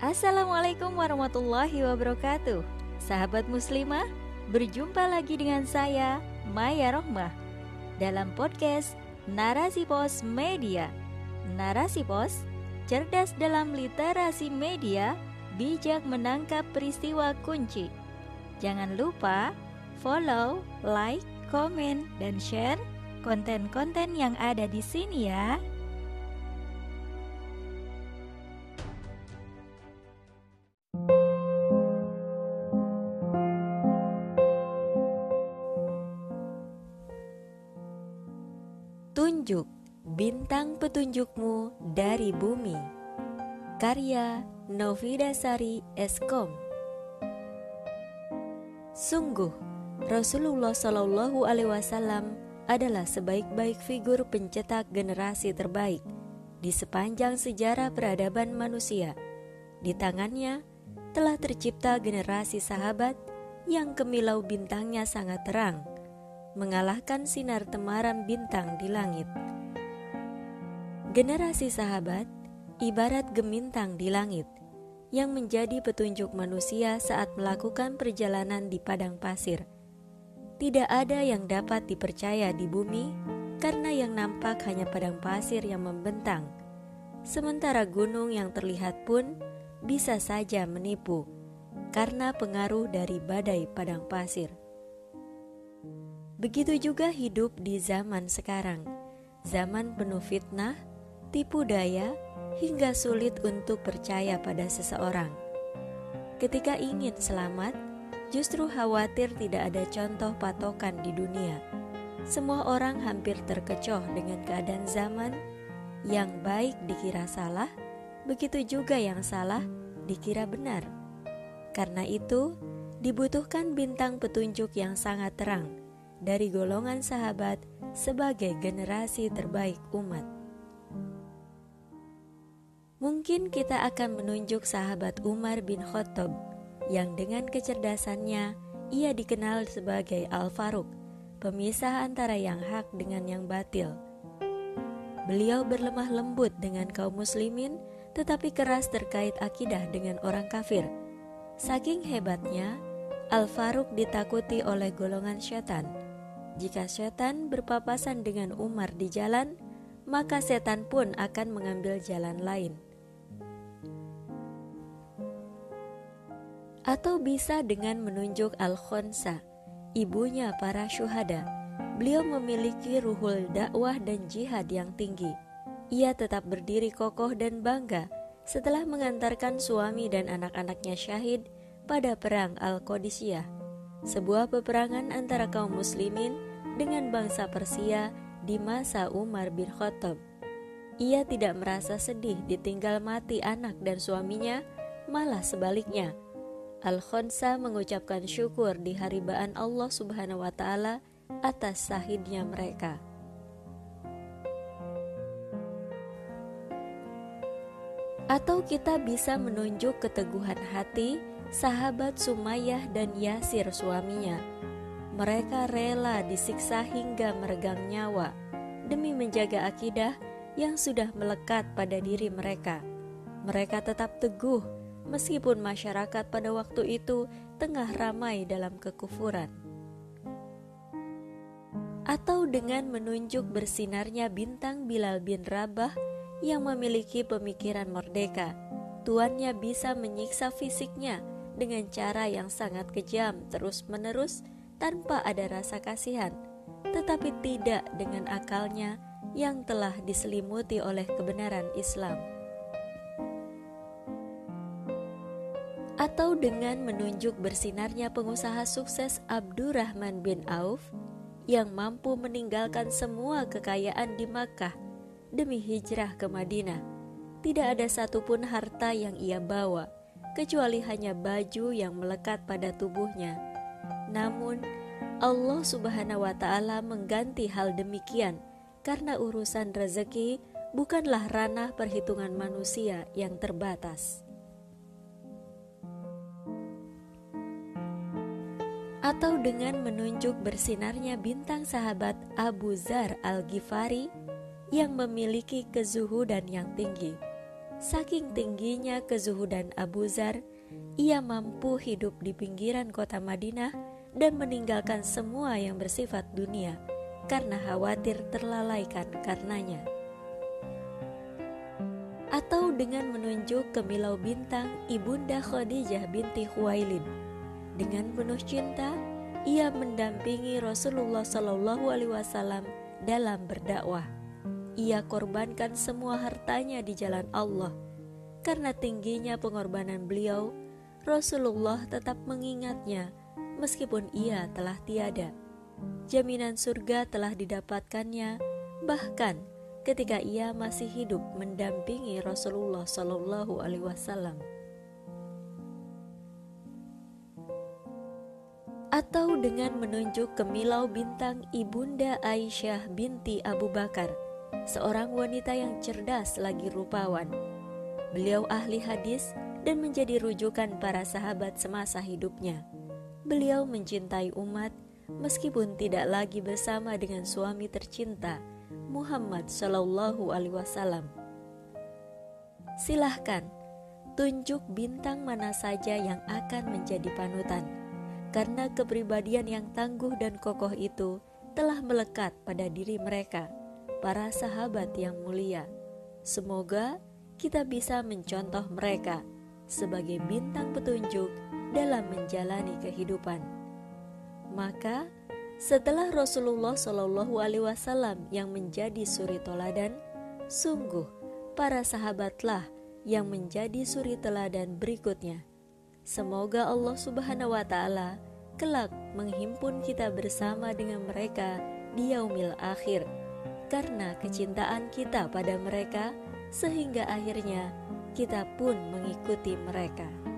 Assalamualaikum warahmatullahi wabarakatuh. Sahabat muslimah, berjumpa lagi dengan saya Maya Rohmah Dalam podcast Narasi Pos Media. Narasi Pos, cerdas dalam literasi media Bijak menangkap peristiwa kunci. Jangan lupa follow, like, komen, dan share konten-konten yang ada di sini ya. Tunjuk bintang petunjukmu dari bumi. Karya Novidasari Eskom. Sungguh, Rasulullah Shallallahu Alaihi Wasallam adalah sebaik-baik figur pencetak generasi terbaik di sepanjang sejarah peradaban manusia. Di tangannya telah tercipta generasi sahabat yang kemilau bintangnya sangat terang mengalahkan sinar temaram bintang di langit. Generasi sahabat ibarat gemintang di langit yang menjadi petunjuk manusia saat melakukan perjalanan di padang pasir. Tidak ada yang dapat dipercaya di bumi karena yang nampak hanya padang pasir yang membentang, sementara gunung yang terlihat pun bisa saja menipu karena pengaruh dari badai padang pasir. Begitu juga hidup di zaman sekarang, zaman penuh fitnah, tipu daya, hingga sulit untuk percaya pada seseorang. Ketika ingin selamat, justru khawatir tidak ada contoh patokan di dunia. Semua orang hampir terkecoh dengan keadaan zaman yang baik dikira salah, begitu juga yang salah dikira benar. Karena itu, dibutuhkan bintang petunjuk yang sangat terang dari golongan sahabat sebagai generasi terbaik umat. Mungkin kita akan menunjuk sahabat Umar bin Khattab yang dengan kecerdasannya ia dikenal sebagai Al-Faruq, pemisah antara yang hak dengan yang batil. Beliau berlemah lembut dengan kaum muslimin tetapi keras terkait akidah dengan orang kafir. Saking hebatnya, Al-Faruq ditakuti oleh golongan syaitan jika setan berpapasan dengan Umar di jalan, maka setan pun akan mengambil jalan lain. Atau bisa dengan menunjuk Al-Khonsa, ibunya para syuhada. Beliau memiliki ruhul dakwah dan jihad yang tinggi. Ia tetap berdiri kokoh dan bangga setelah mengantarkan suami dan anak-anaknya syahid pada perang Al-Qadisiyah, sebuah peperangan antara kaum muslimin dengan bangsa Persia di masa Umar bin Khattab. Ia tidak merasa sedih ditinggal mati anak dan suaminya, malah sebaliknya. Al-Khonsa mengucapkan syukur di haribaan Allah Subhanahu wa taala atas sahidnya mereka. Atau kita bisa menunjuk keteguhan hati sahabat Sumayyah dan Yasir suaminya mereka rela disiksa hingga meregang nyawa demi menjaga akidah yang sudah melekat pada diri mereka. Mereka tetap teguh meskipun masyarakat pada waktu itu tengah ramai dalam kekufuran. Atau dengan menunjuk bersinarnya bintang Bilal bin Rabah yang memiliki pemikiran merdeka, tuannya bisa menyiksa fisiknya dengan cara yang sangat kejam terus-menerus tanpa ada rasa kasihan, tetapi tidak dengan akalnya yang telah diselimuti oleh kebenaran Islam. Atau dengan menunjuk bersinarnya pengusaha sukses Abdurrahman bin Auf yang mampu meninggalkan semua kekayaan di Makkah demi hijrah ke Madinah. Tidak ada satupun harta yang ia bawa, kecuali hanya baju yang melekat pada tubuhnya namun, Allah Subhanahu wa Ta'ala mengganti hal demikian karena urusan rezeki bukanlah ranah perhitungan manusia yang terbatas. Atau dengan menunjuk bersinarnya bintang sahabat Abu Zar al-Ghifari yang memiliki kezuhudan yang tinggi. Saking tingginya kezuhudan Abu Zar, ia mampu hidup di pinggiran kota Madinah dan meninggalkan semua yang bersifat dunia karena khawatir terlalaikan karenanya. Atau dengan menunjuk kemilau bintang Ibunda Khadijah binti Khuwailid. Dengan penuh cinta, ia mendampingi Rasulullah Shallallahu Alaihi Wasallam dalam berdakwah. Ia korbankan semua hartanya di jalan Allah. Karena tingginya pengorbanan beliau, Rasulullah tetap mengingatnya meskipun ia telah tiada. Jaminan surga telah didapatkannya, bahkan ketika ia masih hidup mendampingi Rasulullah Shallallahu Alaihi Wasallam. Atau dengan menunjuk kemilau bintang ibunda Aisyah binti Abu Bakar, seorang wanita yang cerdas lagi rupawan. Beliau ahli hadis dan menjadi rujukan para sahabat semasa hidupnya. Beliau mencintai umat meskipun tidak lagi bersama dengan suami tercinta Muhammad Shallallahu Alaihi Wasallam. Silahkan tunjuk bintang mana saja yang akan menjadi panutan, karena kepribadian yang tangguh dan kokoh itu telah melekat pada diri mereka, para sahabat yang mulia. Semoga kita bisa mencontoh mereka sebagai bintang petunjuk dalam menjalani kehidupan. Maka, setelah Rasulullah Shallallahu Alaihi Wasallam yang menjadi suri toladan, sungguh para sahabatlah yang menjadi suri teladan berikutnya. Semoga Allah Subhanahu wa Ta'ala kelak menghimpun kita bersama dengan mereka di yaumil akhir, karena kecintaan kita pada mereka, sehingga akhirnya kita pun mengikuti mereka.